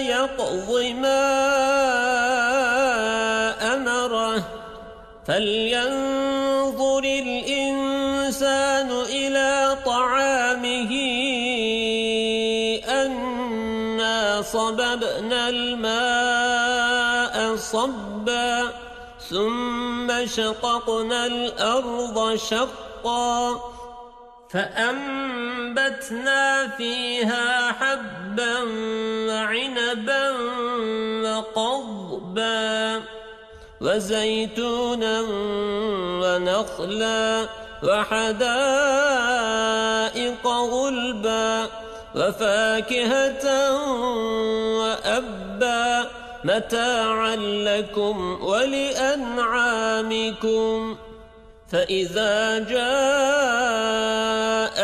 يقض ما أمره فلينظر الإنسان إلى طعامه أنا صببنا الماء صبا ثم شققنا الأرض شقا. فأنبتنا فيها حبا وعنبا وقضبا وزيتونا ونخلا وحدائق غلبا وفاكهة وأبا متاعا لكم ولأنعامكم فإذا